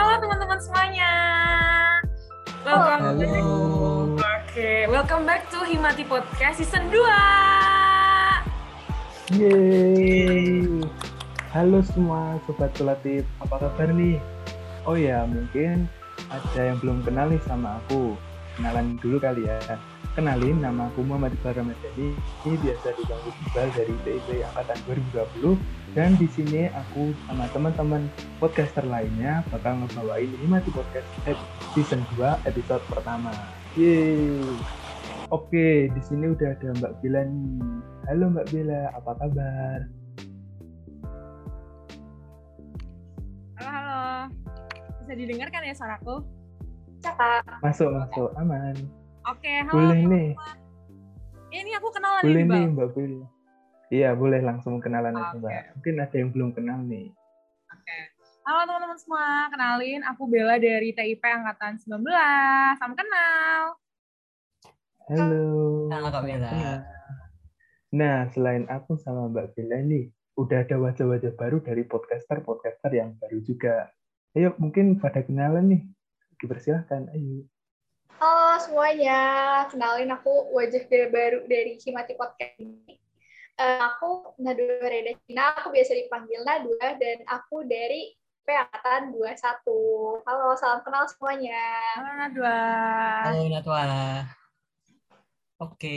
halo teman-teman semuanya. Welcome Halo. back. Oke, welcome back to Himati Podcast season 2. Yeay. Halo semua sobat solatif, apa kabar nih? Oh ya, mungkin ada yang belum kenal nih sama aku. Kenalan dulu kali ya. Kenalin, nama aku Muhammad Iqbal Ramadhani. Ini biasa dipanggil Iqbal dari TIP Angkatan 2020. Dan di sini aku sama teman-teman podcaster lainnya bakal ngebawain Himati Podcast season 2 episode pertama. Yeay. Oke, di sini udah ada Mbak Bella nih. Halo Mbak Bella, apa kabar? Halo, halo. Bisa didengarkan ya suaraku? Cakap. Masuk, masuk, aman. Oke, halo. Boleh nih, Ini aku kenalan boleh nih. Mbak Bella. Iya, boleh langsung kenalan aja. Mbak. Mungkin ada yang belum kenal nih. Oke. Halo teman-teman semua, kenalin aku Bella dari TIP Angkatan 19. Salam kenal. Halo. Halo, Kak Bella. Nah, selain aku sama Mbak Bella nih, udah ada wajah-wajah baru dari podcaster-podcaster yang baru juga. Ayo, mungkin pada kenalan nih. Dipersilahkan, ayo. Halo semuanya, kenalin aku wajah baru dari Himati Podcast ini. Eh, aku Nadua Reda Cina, aku biasa dipanggil Nadua, dan aku dari Angkatan 21. Halo, salam kenal semuanya. Halo Nadwa. Halo Natwa. Oke,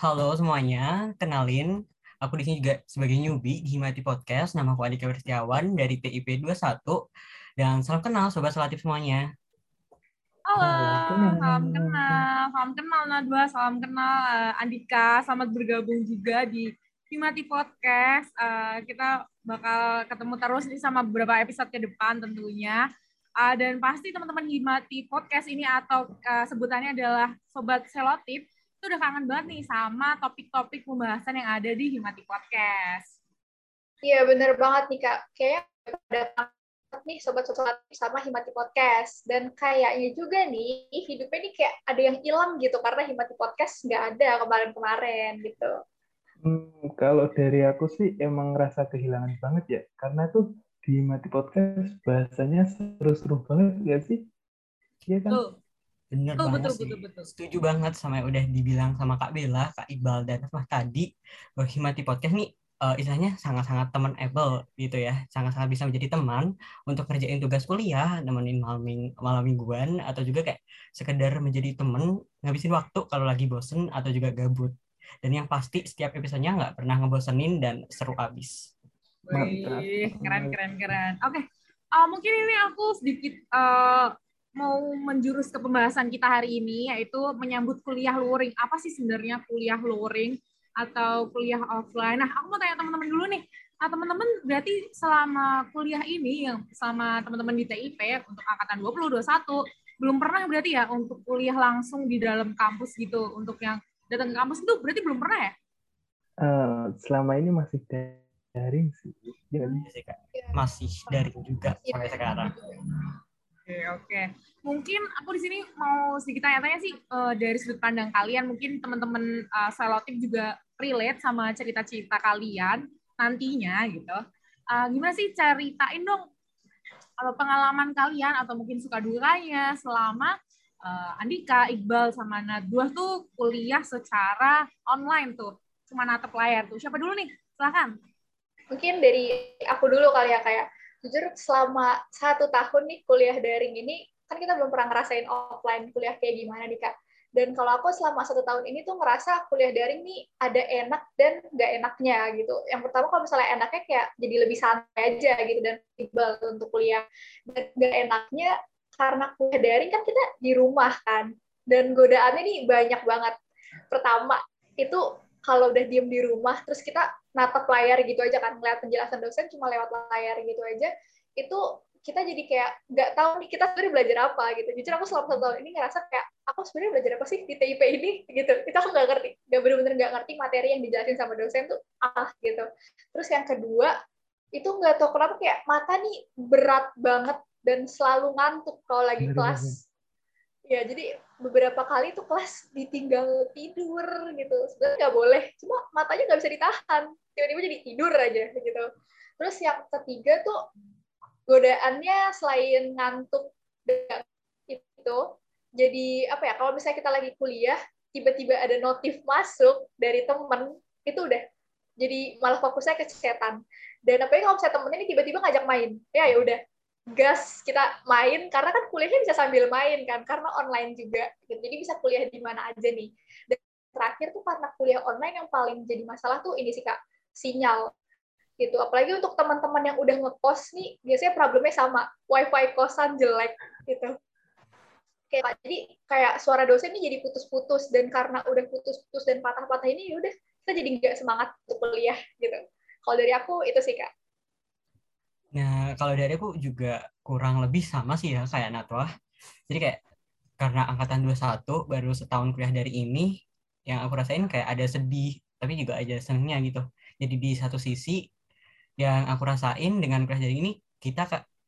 halo semuanya. Kenalin, aku di sini juga sebagai newbie di Himati Podcast. Nama aku Adika Wirtiawan dari TIP 21. Dan salam kenal Sobat Selatif semuanya. Halo, Salam kenal. salam kenal, Nadwa, salam kenal eh, Andika, selamat bergabung juga di Himati Podcast. Eh, kita bakal ketemu terus nih sama beberapa episode ke depan tentunya. Eh, dan pasti teman-teman Himati Podcast ini atau eh, sebutannya adalah Sobat Selotip, itu udah kangen banget nih sama topik-topik pembahasan yang ada di Himati Podcast. Iya, bener banget nih, Kak. Kayaknya pada nih sobat-sobat sama Himati Podcast. Dan kayaknya juga nih, hidupnya nih kayak ada yang hilang gitu, karena Himati Podcast nggak ada kemarin-kemarin gitu. Hmm, kalau dari aku sih emang ngerasa kehilangan banget ya, karena tuh di Mati Podcast bahasanya seru-seru banget gak sih? Iya kan? Tuh, Bener Betul, banget betul, sih. betul, betul. Setuju banget sama yang udah dibilang sama Kak Bella, Kak Iqbal, dan Mas tadi. Bahwa Himati Podcast nih eh, istilahnya sangat-sangat teman able gitu ya. Sangat-sangat bisa menjadi teman untuk kerjain tugas kuliah, nemenin malam, ming- malam mingguan, atau juga kayak sekedar menjadi temen ngabisin waktu kalau lagi bosen atau juga gabut. Dan yang pasti setiap episodenya nggak pernah ngebosenin dan seru abis. Wih, keren keren keren. Oke, uh, mungkin ini aku sedikit uh, mau menjurus ke pembahasan kita hari ini yaitu menyambut kuliah luring. Apa sih sebenarnya kuliah luring atau kuliah offline? Nah, aku mau tanya teman-teman dulu nih. Nah, teman-teman berarti selama kuliah ini yang sama teman-teman di TIP untuk angkatan 20 21 belum pernah berarti ya untuk kuliah langsung di dalam kampus gitu untuk yang datang ke kampus itu berarti belum pernah ya? Eh, selama ini masih daring sih. Iya kan? Iya sih, Kak. Masih daring juga sampai sekarang. Oke, oke. Mungkin aku di sini mau sedikit tanya-tanya sih eh, dari sudut pandang kalian. Mungkin teman-teman uh, Selotip juga relate sama cerita-cerita kalian nantinya gitu. Eh, gimana sih ceritain dong eh, pengalaman kalian atau mungkin suka dukanya selama eh, Andika, Iqbal, sama Nadwa tuh kuliah secara online tuh. Cuma natap layar tuh. Siapa dulu nih? Silahkan. mungkin dari aku dulu kali ya kayak jujur selama satu tahun nih kuliah daring ini kan kita belum pernah ngerasain offline kuliah kayak gimana nih kak. Dan kalau aku selama satu tahun ini tuh ngerasa kuliah daring nih ada enak dan nggak enaknya gitu. Yang pertama kalau misalnya enaknya kayak jadi lebih santai aja gitu dan iqbal untuk kuliah. Dan nggak enaknya karena kuliah daring kan kita di rumah kan. Dan godaannya nih banyak banget. Pertama itu kalau udah diem di rumah terus kita natap layar gitu aja kan ngeliat penjelasan dosen cuma lewat layar gitu aja itu kita jadi kayak nggak tahu nih kita sebenarnya belajar apa gitu. Jujur aku selama satu tahun ini ngerasa kayak aku sebenarnya belajar apa sih di TIP ini gitu. Itu aku nggak ngerti nggak bener-bener nggak ngerti materi yang dijelasin sama dosen tuh ah gitu. Terus yang kedua itu nggak tahu kenapa kayak mata nih berat banget dan selalu ngantuk kalau lagi kelas ya jadi beberapa kali tuh kelas ditinggal tidur gitu. Sebenarnya nggak boleh. Cuma matanya nggak bisa ditahan. Tiba-tiba jadi tidur aja gitu. Terus yang ketiga tuh godaannya selain ngantuk itu jadi apa ya kalau misalnya kita lagi kuliah tiba-tiba ada notif masuk dari temen itu udah jadi malah fokusnya ke setan. Dan apalagi kalau misalnya temennya ini tiba-tiba ngajak main. Ya ya udah gas kita main karena kan kuliahnya bisa sambil main kan karena online juga. Gitu. jadi bisa kuliah di mana aja nih. Dan terakhir tuh karena kuliah online yang paling jadi masalah tuh ini sih kak sinyal gitu. Apalagi untuk teman-teman yang udah ngekos nih biasanya problemnya sama wifi kosan jelek gitu. Kayak jadi kayak suara dosen ini jadi putus-putus dan karena udah putus-putus dan patah-patah ini ya udah kita jadi nggak semangat untuk kuliah gitu. Kalau dari aku itu sih kak nah kalau dari aku juga kurang lebih sama sih ya kayak Natwa. Jadi kayak karena angkatan 21 baru setahun kuliah dari ini yang aku rasain kayak ada sedih tapi juga ada senengnya gitu. Jadi di satu sisi yang aku rasain dengan kuliah dari ini kita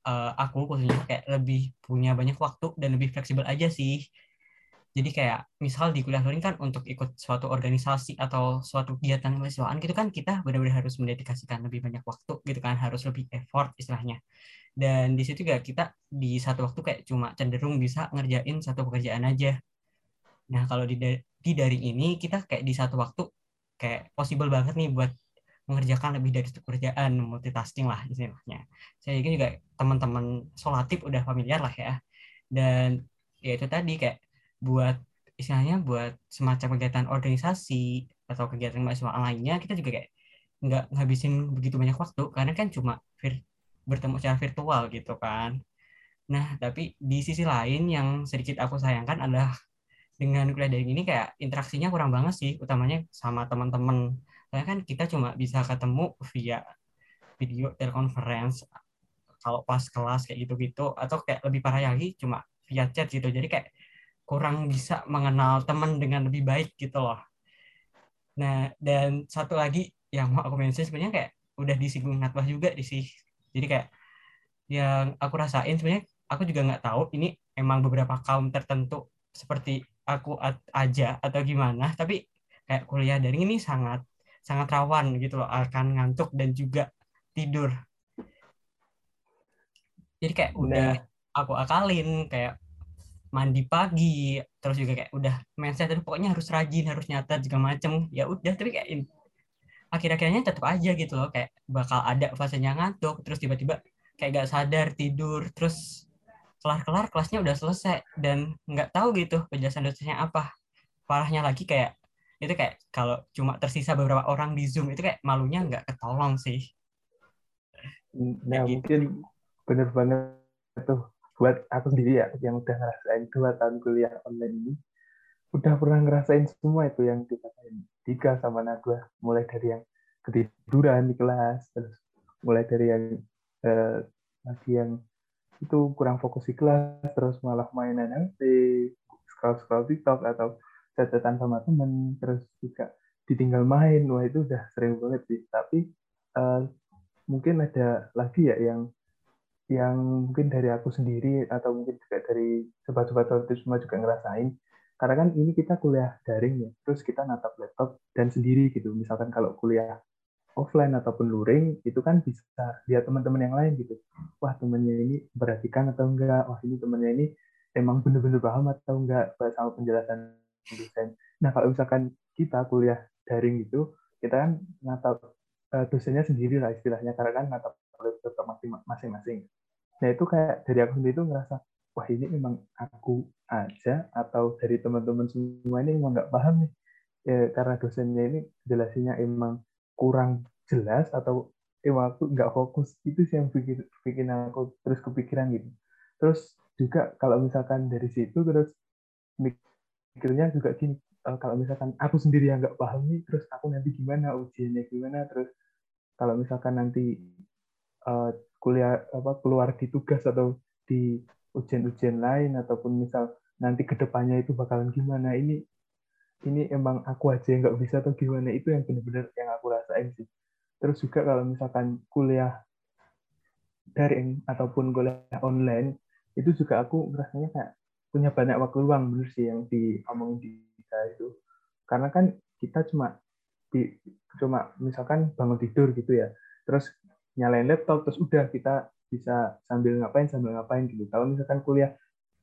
uh, aku khususnya kayak lebih punya banyak waktu dan lebih fleksibel aja sih jadi kayak misal di kuliah luring kan untuk ikut suatu organisasi atau suatu kegiatan mahasiswaan gitu kan kita benar-benar harus mendedikasikan lebih banyak waktu gitu kan harus lebih effort istilahnya. Dan di situ juga kita di satu waktu kayak cuma cenderung bisa ngerjain satu pekerjaan aja. Nah kalau di di daring ini kita kayak di satu waktu kayak possible banget nih buat mengerjakan lebih dari satu pekerjaan multitasking lah istilahnya. Saya yakin juga teman-teman solatif udah familiar lah ya. Dan ya itu tadi kayak buat istilahnya buat semacam kegiatan organisasi atau kegiatan mahasiswa lainnya kita juga kayak nggak ngabisin begitu banyak waktu. Karena kan cuma vir, bertemu secara virtual gitu kan. Nah tapi di sisi lain yang sedikit aku sayangkan adalah dengan kuliah dari ini kayak interaksinya kurang banget sih utamanya sama teman-teman. Karena kan kita cuma bisa ketemu via video teleconference kalau pas kelas kayak gitu-gitu. Atau kayak lebih parah lagi cuma via chat gitu. Jadi kayak kurang bisa mengenal teman dengan lebih baik gitu loh. Nah, dan satu lagi yang mau aku mention sebenarnya kayak udah disinggung Natwah juga di sih. Jadi kayak yang aku rasain sebenarnya aku juga nggak tahu ini emang beberapa kaum tertentu seperti aku aja atau gimana, tapi kayak kuliah daring ini sangat sangat rawan gitu loh akan ngantuk dan juga tidur. Jadi kayak udah aku akalin kayak mandi pagi terus juga kayak udah mindset itu pokoknya harus rajin harus nyata juga macem. Ya udah tapi kayak akhir-akhirnya tetap aja gitu loh kayak bakal ada fasenya ngantuk terus tiba-tiba kayak gak sadar tidur terus kelar-kelar kelasnya udah selesai dan nggak tahu gitu penjelasan dosennya apa. Parahnya lagi kayak itu kayak kalau cuma tersisa beberapa orang di zoom itu kayak malunya nggak ketolong sih. Nah gitu. mungkin bener banget tuh buat aku sendiri ya yang udah ngerasain dua tahun kuliah online ini udah pernah ngerasain semua itu yang dikatain tiga sama Najwa mulai dari yang ketiduran di kelas terus mulai dari yang eh, lagi yang itu kurang fokus di kelas terus malah mainan HP scroll scroll TikTok atau catatan sama temen terus juga ditinggal main. Wah itu udah sering banget sih. Tapi uh, mungkin ada lagi ya yang yang mungkin dari aku sendiri atau mungkin juga dari sobat-sobat itu semua juga ngerasain. Karena kan ini kita kuliah daring ya terus kita natap laptop dan sendiri gitu. Misalkan kalau kuliah offline ataupun luring itu kan bisa lihat teman-teman yang lain gitu. Wah temennya ini perhatikan atau enggak? Wah ini temennya ini emang bener-bener paham atau enggak? Sama penjelasan dosen. Nah kalau misalkan kita kuliah daring gitu kita kan natap uh, dosennya sendiri lah istilahnya. Karena kan natap laptop masing-masing nah itu kayak dari aku sendiri itu ngerasa wah ini emang aku aja atau dari teman-teman semua ini emang nggak paham nih ya, karena dosennya ini jelasinnya emang kurang jelas atau emang aku nggak fokus. Itu sih yang bikin bikin aku terus kepikiran gitu. Terus juga kalau misalkan dari situ terus mikirnya juga gini eh, kalau misalkan aku sendiri yang nggak paham nih terus aku nanti gimana ujiannya gimana terus kalau misalkan nanti uh, kuliah apa keluar di tugas atau di ujian-ujian lain ataupun misal nanti ke depannya itu bakalan gimana ini ini emang aku aja yang nggak bisa atau gimana itu yang benar-benar yang aku rasain sih. Terus juga kalau misalkan kuliah daring ataupun kuliah online itu juga aku rasanya kayak punya banyak waktu luang bener sih yang diomongin di kita itu. Karena kan kita cuma di cuma misalkan bangun tidur gitu ya terus nyalain laptop terus udah kita bisa sambil ngapain sambil ngapain gitu. Kalau misalkan kuliah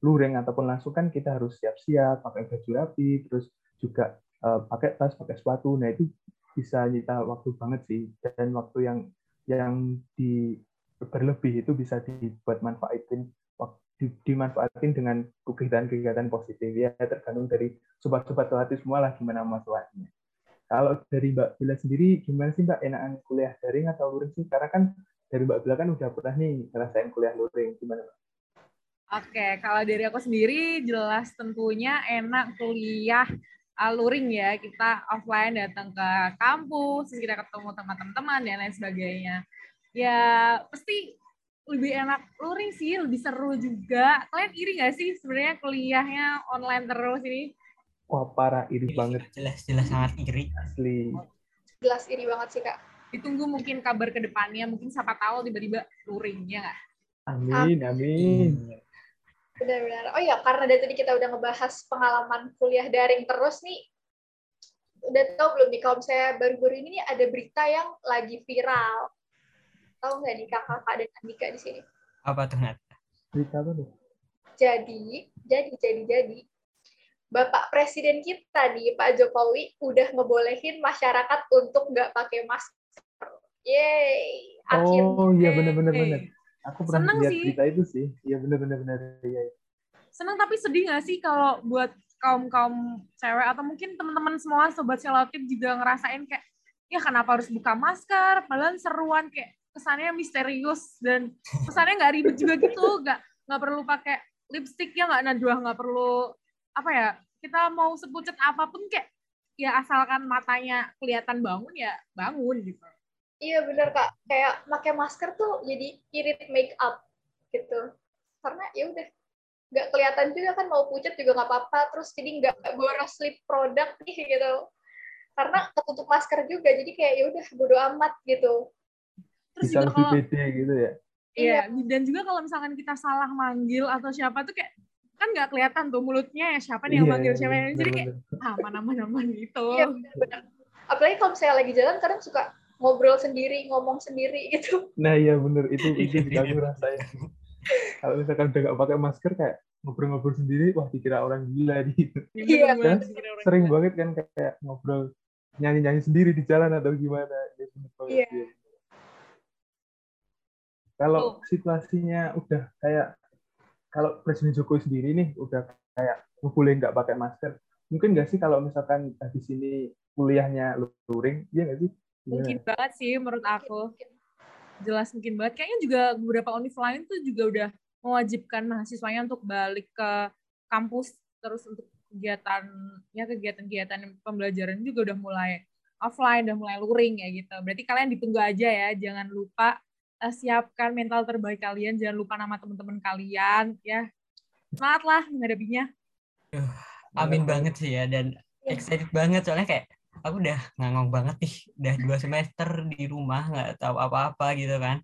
luring ataupun langsung kan kita harus siap-siap pakai baju rapi, terus juga uh, pakai tas, pakai sepatu. Nah itu bisa nyita waktu banget sih dan waktu yang yang di berlebih itu bisa dibuat manfaatin dimanfaatin dengan kegiatan-kegiatan positif ya tergantung dari sobat-sobat pelatih semua lah gimana manfaatnya. Kalau dari Mbak Bila sendiri gimana sih Mbak enakan kuliah daring atau luring sih? Karena kan dari Mbak Bila kan udah pernah nih ngerasain kuliah luring gimana Mbak? Oke, kalau dari aku sendiri jelas tentunya enak kuliah luring ya. Kita offline datang ke kampus, terus kita ketemu teman-teman dan lain sebagainya. Ya pasti lebih enak luring sih, lebih seru juga. Kalian iri nggak sih sebenarnya kuliahnya online terus ini? Wah parah iri Iri, banget Jelas jelas sangat iri. asli. Jelas iri banget sih kak. Ditunggu mungkin kabar ke depannya, mungkin siapa tahu tiba-tiba luring, ya nggak? Amin amin. Benar-benar. Oh ya, karena dari tadi kita udah ngebahas pengalaman kuliah daring terus nih, udah tahu belum nih kalau misalnya baru-baru ini nih ada berita yang lagi viral. Tahu nggak nih kakak-kakak dan Andika di sini? Apa tuh Nat? Berita apa nih? Jadi, jadi, jadi, jadi, Bapak Presiden kita nih, Pak Jokowi, udah ngebolehin masyarakat untuk nggak pakai masker. Yeay, akhirnya. Oh iya benar-benar benar. Eh, Aku pernah Seneng lihat sih. berita itu sih. Iya benar-benar benar. Iya. Seneng tapi sedih nggak sih kalau buat kaum-kaum cewek atau mungkin teman-teman semua sobat selotip juga ngerasain kayak ya kenapa harus buka masker padahal seruan kayak kesannya misterius dan kesannya nggak ribet juga gitu nggak nggak perlu pakai lipstick ya nggak Najwa nggak perlu apa ya kita mau sepucet apa pun kayak ya asalkan matanya kelihatan bangun ya bangun gitu Iya bener kak, kayak pakai masker tuh jadi irit make up gitu. Karena ya udah nggak kelihatan juga kan mau pucat juga nggak apa-apa, terus jadi nggak boros lip produk nih gitu. Karena ketutup masker juga, jadi kayak ya udah bodo amat gitu. terus Bisa juga kalau gitu ya. Iya, dan juga kalau misalkan kita salah manggil atau siapa tuh kayak kan nggak kelihatan tuh mulutnya ya siapa nih yang Iya, manggil siapa yang jadi kayak ah mana mana mana gitu. Iya bener. Apalagi kalau misalnya lagi jalan kadang suka ngobrol sendiri, ngomong sendiri gitu. Nah iya bener itu itu juga aku rasain. Kalau misalkan udah nggak pakai masker kayak ngobrol-ngobrol sendiri, wah dikira orang gila gitu. Iya. Kan Sering gila. banget kan kayak ngobrol nyanyi-nyanyi sendiri di jalan atau gimana. Ya, Iya. iya. Kalau Tuh. situasinya udah kayak kalau Presiden Jokowi sendiri nih udah kayak boleh nggak pakai masker, mungkin nggak sih kalau misalkan habis ini kuliahnya luring, iya nggak sih? Mungkin banget sih menurut aku. Jelas mungkin banget. Kayaknya juga beberapa univ lain tuh juga udah mewajibkan mahasiswanya untuk balik ke kampus terus untuk kegiatan ya kegiatan-kegiatan pembelajaran juga udah mulai offline, udah mulai luring ya gitu. Berarti kalian ditunggu aja ya, jangan lupa eh, siapkan mental terbaik kalian, jangan lupa nama teman-teman kalian ya. Semangat lah menghadapinya. Amin banget sih ya dan Iya. excited banget soalnya kayak aku udah ngangong banget nih udah dua semester di rumah nggak tahu apa-apa gitu kan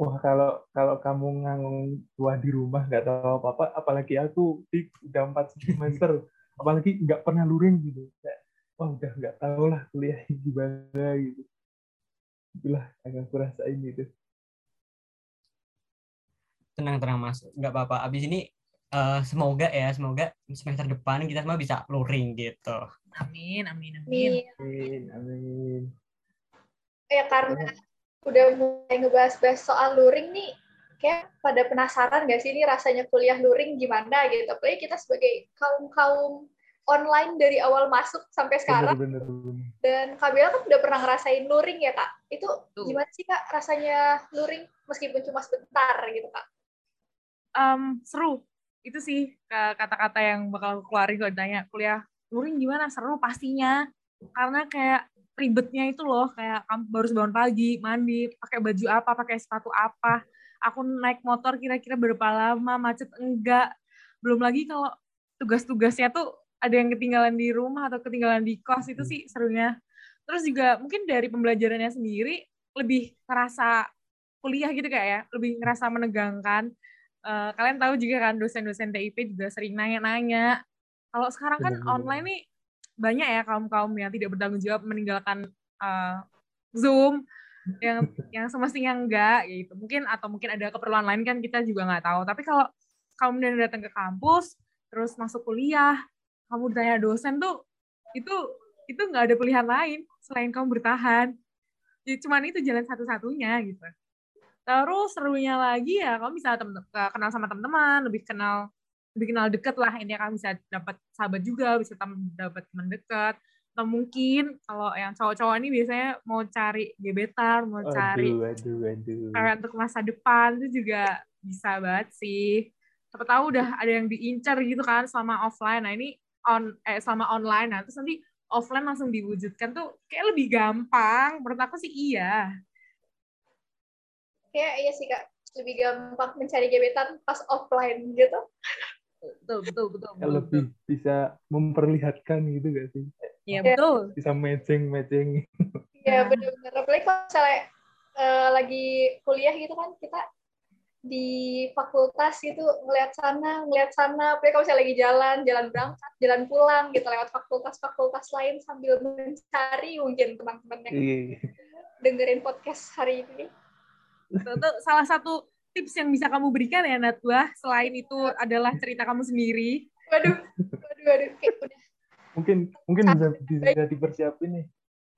Wah kalau kalau kamu nganggung tua di rumah nggak tahu apa-apa, apalagi aku di udah empat semester, apalagi nggak pernah luring gitu. Kayak, wah udah nggak tahu lah kuliah gimana gitu. Itulah yang aku rasain gitu. tenang-tenang mas nggak apa-apa abis ini eh, semoga ya semoga semester depan kita semua bisa luring gitu Amin, amin, amin. Amin, amin. ya karena udah mulai ngebahas-bahas soal luring nih, kayak pada penasaran nggak sih ini rasanya kuliah luring gimana gitu. Apalagi kita sebagai kaum-kaum online dari awal masuk sampai sekarang. Bener, bener, bener. Dan Kak Bella kan udah pernah ngerasain luring ya Kak. Itu Tuh. gimana sih Kak rasanya luring meskipun cuma sebentar gitu Kak? Em, seru. Itu sih kata-kata yang bakal aku keluarin kalau ditanya kuliah luring gimana seru pastinya karena kayak ribetnya itu loh kayak kamu baru bangun pagi mandi pakai baju apa pakai sepatu apa aku naik motor kira-kira berapa lama macet enggak belum lagi kalau tugas-tugasnya tuh ada yang ketinggalan di rumah atau ketinggalan di kos itu sih serunya. Terus juga mungkin dari pembelajarannya sendiri lebih ngerasa kuliah gitu kayak ya. Lebih ngerasa menegangkan. Eh, kalian tahu juga kan dosen-dosen TIP juga sering nanya-nanya. Kalau sekarang kan online nih banyak ya kaum-kaum yang tidak bertanggung jawab meninggalkan eh, Zoom yang yang semestinya enggak gitu. Mungkin atau mungkin ada keperluan lain kan kita juga nggak tahu. Tapi kalau kamu kemudian datang ke kampus terus masuk kuliah kamu tanya dosen tuh itu itu nggak ada pilihan lain selain kamu bertahan. Ya, cuman itu jalan satu-satunya gitu. Terus serunya lagi ya kamu bisa tem kenal sama teman-teman lebih kenal lebih kenal deket lah. Ini kamu bisa dapat sahabat juga bisa dapat teman dekat atau mungkin kalau yang cowok-cowok ini biasanya mau cari gebetan mau cari aduh, aduh. kayak untuk masa depan itu juga bisa banget sih. Siapa tahu udah ada yang diincar gitu kan selama offline. Nah ini on eh selama online. Nah terus nanti offline langsung diwujudkan tuh kayak lebih gampang. Menurut aku sih iya. Kayak iya sih kak. Lebih gampang mencari gebetan pas offline gitu. Betul betul betul, betul, lebih bisa memperlihatkan gitu gak sih? Iya betul. Bisa matching matching. Iya benar-benar apalagi kalau misalnya uh, lagi kuliah gitu kan kita di fakultas gitu ngeliat sana ngeliat sana. Apalagi kalau misalnya lagi jalan jalan berangkat jalan pulang gitu lewat fakultas-fakultas lain sambil mencari mungkin teman-teman yang iya. dengerin podcast hari ini. Itu, itu salah satu tips yang bisa kamu berikan ya Natwa selain itu adalah cerita kamu sendiri. Waduh waduh waduh. Kayak udah. Mungkin mungkin bisa bisa dipersiapin nih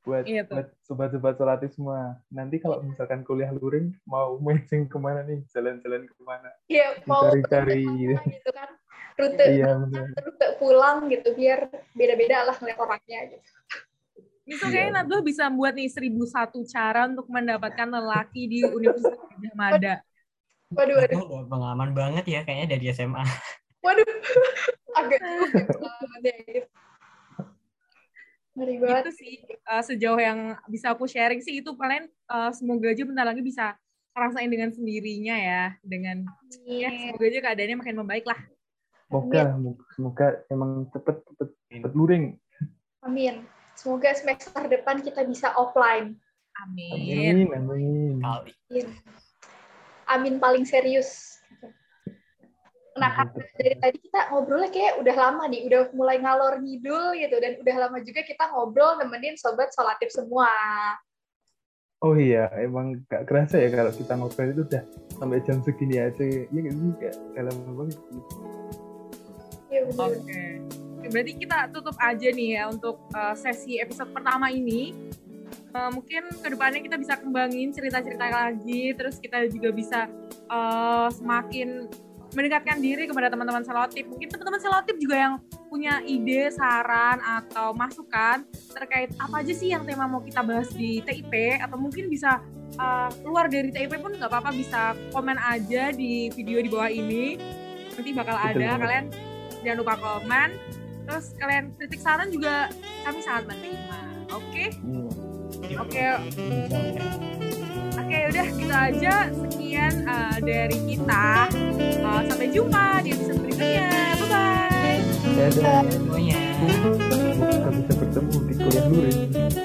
buat iya buat sobat-sobat solatif semua. Nanti kalau misalkan kuliah luring mau matching ke mana nih? Jalan-jalan ke mana? Iya mau cari-cari gitu kan? Rute iya, rute pulang gitu biar beda-beda lah ngeliat orangnya gitu. Misal kayaknya Natwa bisa buat nih seribu satu cara untuk mendapatkan lelaki di Universitas Gajah Mada. Waduh, waduh. Udah pengalaman banget ya kayaknya dari SMA. Waduh, agak pengalaman ya gitu. Ngeri banget. Itu sih uh, sejauh yang bisa aku sharing sih itu paling uh, semoga aja bentar lagi bisa ngerasain dengan sendirinya ya dengan ya semoga aja keadaannya makin membaik lah. Semoga semoga emang cepet cepet cepet luring. Amin. Semoga semester depan kita bisa offline. Amin. Amin. Amin. Amin amin paling serius. Nah, dari tadi kita ngobrolnya kayak udah lama nih, udah mulai ngalor ngidul gitu, dan udah lama juga kita ngobrol nemenin sobat solatif semua. Oh iya, emang gak kerasa ya kalau kita ngobrol itu udah sampai jam segini aja. Iya gak sih? Gak, dalam banget. Iya. Oke. Berarti kita tutup aja nih ya untuk uh, sesi episode pertama ini uh, mungkin ke depannya kita bisa kembangin cerita-cerita lagi terus kita juga bisa uh, semakin mendekatkan diri kepada teman-teman selotip mungkin teman-teman selotip juga yang punya ide saran atau masukan terkait apa aja sih yang tema mau kita bahas di TIP atau mungkin bisa uh, keluar dari TIP pun nggak apa-apa bisa komen aja di video di bawah ini nanti bakal ada kalian jangan lupa komen terus kalian kritik saran juga kami sangat menerima oke okay? hmm. Oke. Oke, udah gitu aja. Sekian uh, dari kita. Uh, sampai jumpa di episode berikutnya. Bye bye. Dadah semuanya. Semoga bisa bertemu di kuliah luring.